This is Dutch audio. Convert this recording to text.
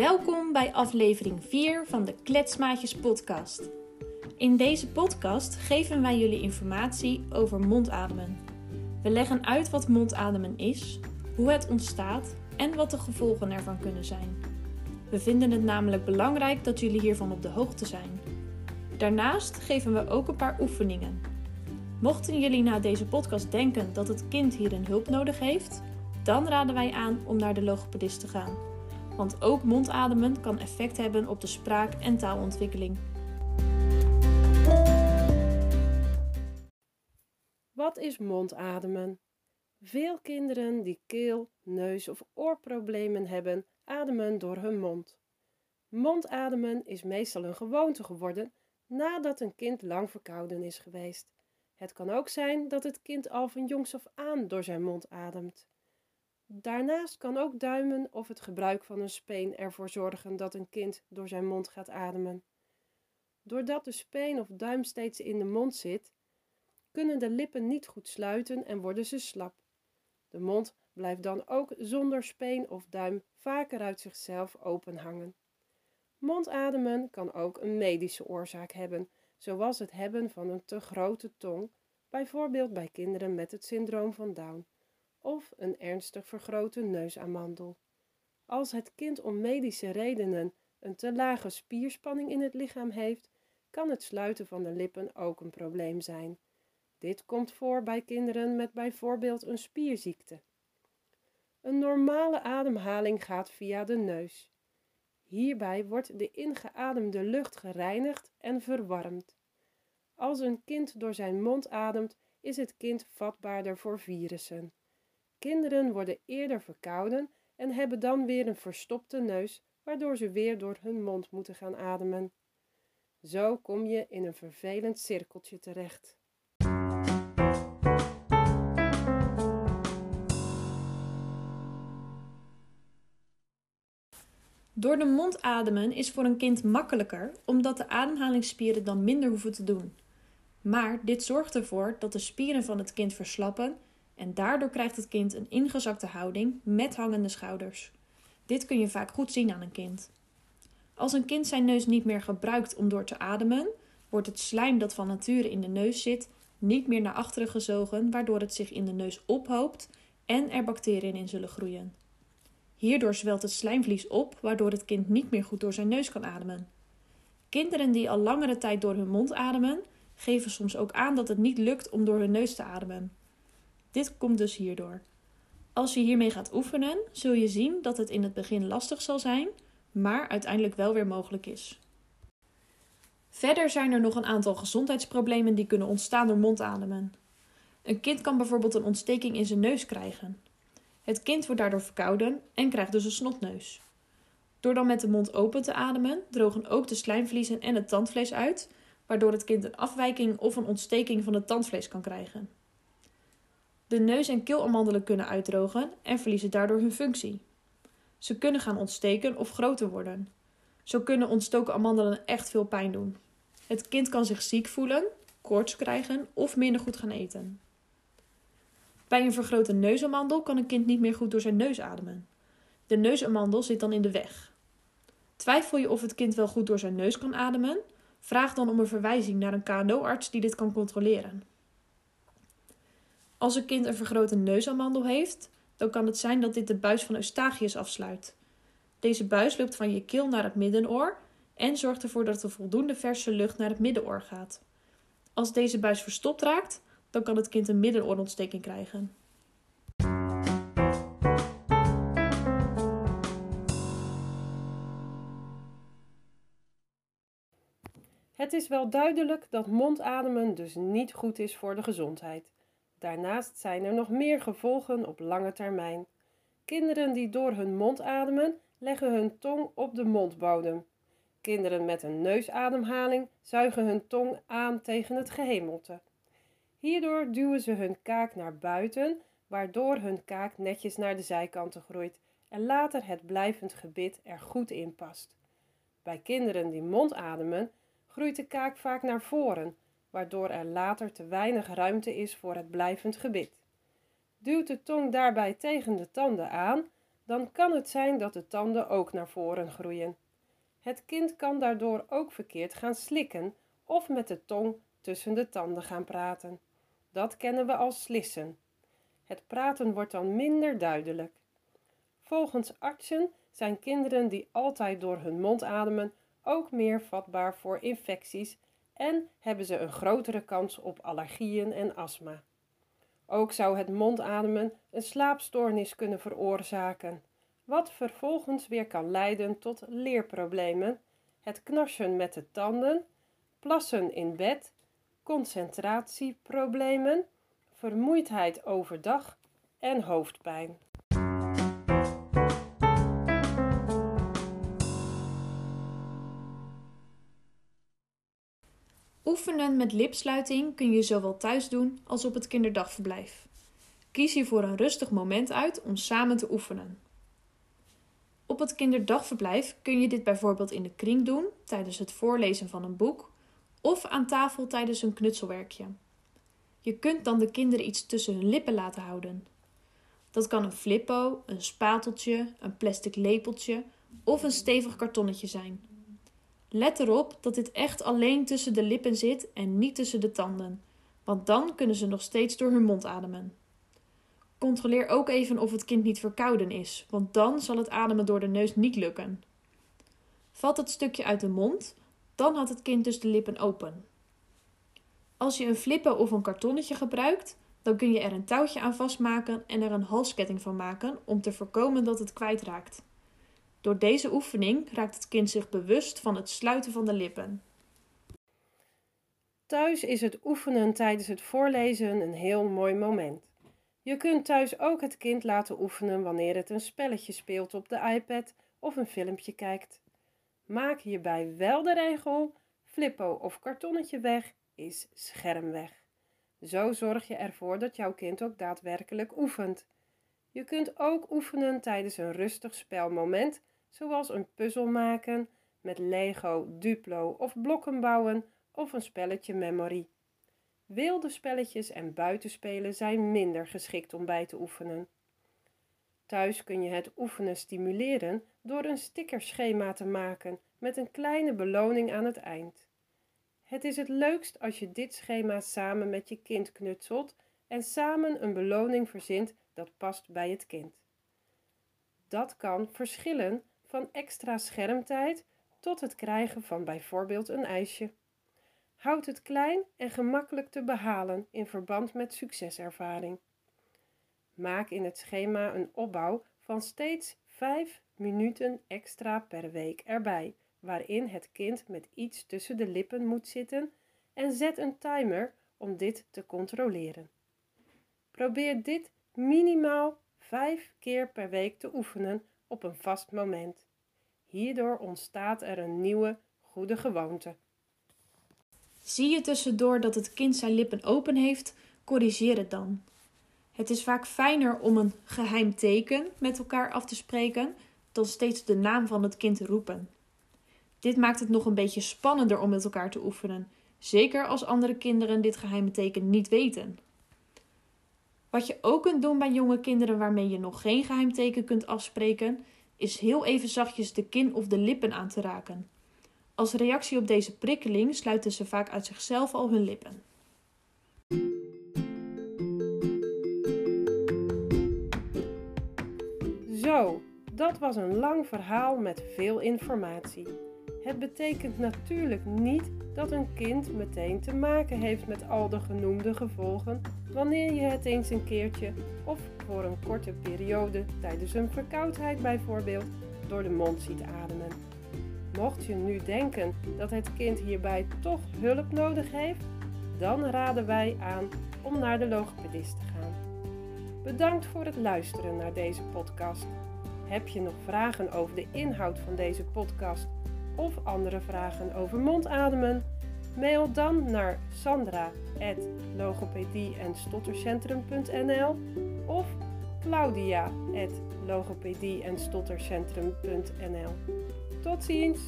Welkom bij aflevering 4 van de Kletsmaatjes podcast. In deze podcast geven wij jullie informatie over mondademen. We leggen uit wat mondademen is, hoe het ontstaat en wat de gevolgen ervan kunnen zijn. We vinden het namelijk belangrijk dat jullie hiervan op de hoogte zijn. Daarnaast geven we ook een paar oefeningen. Mochten jullie na deze podcast denken dat het kind hierin hulp nodig heeft, dan raden wij aan om naar de logopedist te gaan. Want ook mondademen kan effect hebben op de spraak- en taalontwikkeling. Wat is mondademen? Veel kinderen die keel, neus of oorproblemen hebben, ademen door hun mond. Mondademen is meestal een gewoonte geworden nadat een kind lang verkouden is geweest. Het kan ook zijn dat het kind al van jongs af aan door zijn mond ademt. Daarnaast kan ook duimen of het gebruik van een speen ervoor zorgen dat een kind door zijn mond gaat ademen. Doordat de speen of duim steeds in de mond zit, kunnen de lippen niet goed sluiten en worden ze slap. De mond blijft dan ook zonder speen of duim vaker uit zichzelf open hangen. Mondademen kan ook een medische oorzaak hebben, zoals het hebben van een te grote tong, bijvoorbeeld bij kinderen met het syndroom van Down, of een ernstig vergrote neusamandel. Als het kind om medische redenen een te lage spierspanning in het lichaam heeft, kan het sluiten van de lippen ook een probleem zijn. Dit komt voor bij kinderen met bijvoorbeeld een spierziekte. Een normale ademhaling gaat via de neus. Hierbij wordt de ingeademde lucht gereinigd en verwarmd. Als een kind door zijn mond ademt, is het kind vatbaarder voor virussen. Kinderen worden eerder verkouden en hebben dan weer een verstopte neus, waardoor ze weer door hun mond moeten gaan ademen. Zo kom je in een vervelend cirkeltje terecht. Door de mond ademen is voor een kind makkelijker, omdat de ademhalingsspieren dan minder hoeven te doen. Maar dit zorgt ervoor dat de spieren van het kind verslappen en daardoor krijgt het kind een ingezakte houding met hangende schouders. Dit kun je vaak goed zien aan een kind. Als een kind zijn neus niet meer gebruikt om door te ademen, wordt het slijm dat van nature in de neus zit niet meer naar achteren gezogen, waardoor het zich in de neus ophoopt en er bacteriën in zullen groeien. Hierdoor zwelt het slijmvlies op, waardoor het kind niet meer goed door zijn neus kan ademen. Kinderen die al langere tijd door hun mond ademen, geven soms ook aan dat het niet lukt om door hun neus te ademen. Dit komt dus hierdoor. Als je hiermee gaat oefenen, zul je zien dat het in het begin lastig zal zijn, maar uiteindelijk wel weer mogelijk is. Verder zijn er nog een aantal gezondheidsproblemen die kunnen ontstaan door mondademen. Een kind kan bijvoorbeeld een ontsteking in zijn neus krijgen. Het kind wordt daardoor verkouden en krijgt dus een snotneus. Door dan met de mond open te ademen, drogen ook de slijmvliezen en het tandvlees uit, waardoor het kind een afwijking of een ontsteking van het tandvlees kan krijgen. De neus- en keelamandelen kunnen uitdrogen en verliezen daardoor hun functie. Ze kunnen gaan ontsteken of groter worden. Zo kunnen ontstoken amandelen echt veel pijn doen. Het kind kan zich ziek voelen, koorts krijgen of minder goed gaan eten. Bij een vergrote neusamandel kan een kind niet meer goed door zijn neus ademen. De neusamandel zit dan in de weg. Twijfel je of het kind wel goed door zijn neus kan ademen? Vraag dan om een verwijzing naar een KNO-arts die dit kan controleren. Als een kind een vergrote neusamandel heeft, dan kan het zijn dat dit de buis van Eustachius afsluit. Deze buis loopt van je keel naar het middenoor en zorgt ervoor dat er voldoende verse lucht naar het middenoor gaat. Als deze buis verstopt raakt, dan kan het kind een middenoorontsteking krijgen. Het is wel duidelijk dat mondademen dus niet goed is voor de gezondheid. Daarnaast zijn er nog meer gevolgen op lange termijn. Kinderen die door hun mond ademen, leggen hun tong op de mondbodem. Kinderen met een neusademhaling zuigen hun tong aan tegen het gehemelte. Hierdoor duwen ze hun kaak naar buiten, waardoor hun kaak netjes naar de zijkanten groeit en later het blijvend gebit er goed in past. Bij kinderen die mondademen groeit de kaak vaak naar voren, waardoor er later te weinig ruimte is voor het blijvend gebit. Duwt de tong daarbij tegen de tanden aan, dan kan het zijn dat de tanden ook naar voren groeien. Het kind kan daardoor ook verkeerd gaan slikken of met de tong tussen de tanden gaan praten. Dat kennen we als slissen. Het praten wordt dan minder duidelijk. Volgens artsen zijn kinderen die altijd door hun mond ademen ook meer vatbaar voor infecties en hebben ze een grotere kans op allergieën en astma. Ook zou het mondademen een slaapstoornis kunnen veroorzaken, wat vervolgens weer kan leiden tot leerproblemen, het knarsen met de tanden, plassen in bed, concentratieproblemen, vermoeidheid overdag en hoofdpijn. Oefenen met lipsluiting kun je zowel thuis doen als op het kinderdagverblijf. Kies hiervoor een rustig moment uit om samen te oefenen. Op het kinderdagverblijf kun je dit bijvoorbeeld in de kring doen tijdens het voorlezen van een boek of aan tafel tijdens een knutselwerkje. Je kunt dan de kinderen iets tussen hun lippen laten houden. Dat kan een flippo, een spateltje, een plastic lepeltje of een stevig kartonnetje zijn. Let erop dat dit echt alleen tussen de lippen zit en niet tussen de tanden, want dan kunnen ze nog steeds door hun mond ademen. Controleer ook even of het kind niet verkouden is, want dan zal het ademen door de neus niet lukken. Valt het stukje uit de mond, dan had het kind dus de lippen open. Als je een flippen of een kartonnetje gebruikt, dan kun je er een touwtje aan vastmaken en er een halsketting van maken om te voorkomen dat het kwijtraakt. Door deze oefening raakt het kind zich bewust van het sluiten van de lippen. Thuis is het oefenen tijdens het voorlezen een heel mooi moment. Je kunt thuis ook het kind laten oefenen wanneer het een spelletje speelt op de iPad of een filmpje kijkt. Maak hierbij wel de regel: flippo of kartonnetje weg is scherm weg. Zo zorg je ervoor dat jouw kind ook daadwerkelijk oefent. Je kunt ook oefenen tijdens een rustig spelmoment zoals een puzzel maken met Lego, Duplo of blokken bouwen of een spelletje memory. Wilde spelletjes en buitenspelen zijn minder geschikt om bij te oefenen. Thuis kun je het oefenen stimuleren door een stickerschema te maken met een kleine beloning aan het eind. Het is het leukst als je dit schema samen met je kind knutselt en samen een beloning verzint dat past bij het kind. Dat kan verschillen van extra schermtijd tot het krijgen van bijvoorbeeld een ijsje. Houd het klein en gemakkelijk te behalen in verband met succeservaring. Maak in het schema een opbouw van steeds 5 minuten extra per week erbij, waarin het kind met iets tussen de lippen moet zitten en zet een timer om dit te controleren. Probeer dit minimaal 5 keer per week te oefenen op een vast moment. Hierdoor ontstaat er een nieuwe goede gewoonte. Zie je tussendoor dat het kind zijn lippen open heeft, corrigeer het dan. Het is vaak fijner om een geheim teken met elkaar af te spreken dan steeds de naam van het kind roepen. Dit maakt het nog een beetje spannender om met elkaar te oefenen, zeker als andere kinderen dit geheime teken niet weten. Wat je ook kunt doen bij jonge kinderen waarmee je nog geen geheimteken kunt afspreken, is heel even zachtjes de kin of de lippen aan te raken. Als reactie op deze prikkeling sluiten ze vaak uit zichzelf al hun lippen. Zo, dat was een lang verhaal met veel informatie. Het betekent natuurlijk niet dat een kind meteen te maken heeft met al de genoemde gevolgen wanneer je het eens een keertje of voor een korte periode tijdens een verkoudheid bijvoorbeeld door de mond ziet ademen. Mocht je nu denken dat het kind hierbij toch hulp nodig heeft, dan raden wij aan om naar de logopedist te gaan. Bedankt voor het luisteren naar deze podcast. Heb je nog vragen over de inhoud van deze podcast of andere vragen over mondademen? Mail dan naar sandra.logopedie en stottercentrum.nl of claudia.logopedie en stottercentrum.nl. Tot ziens!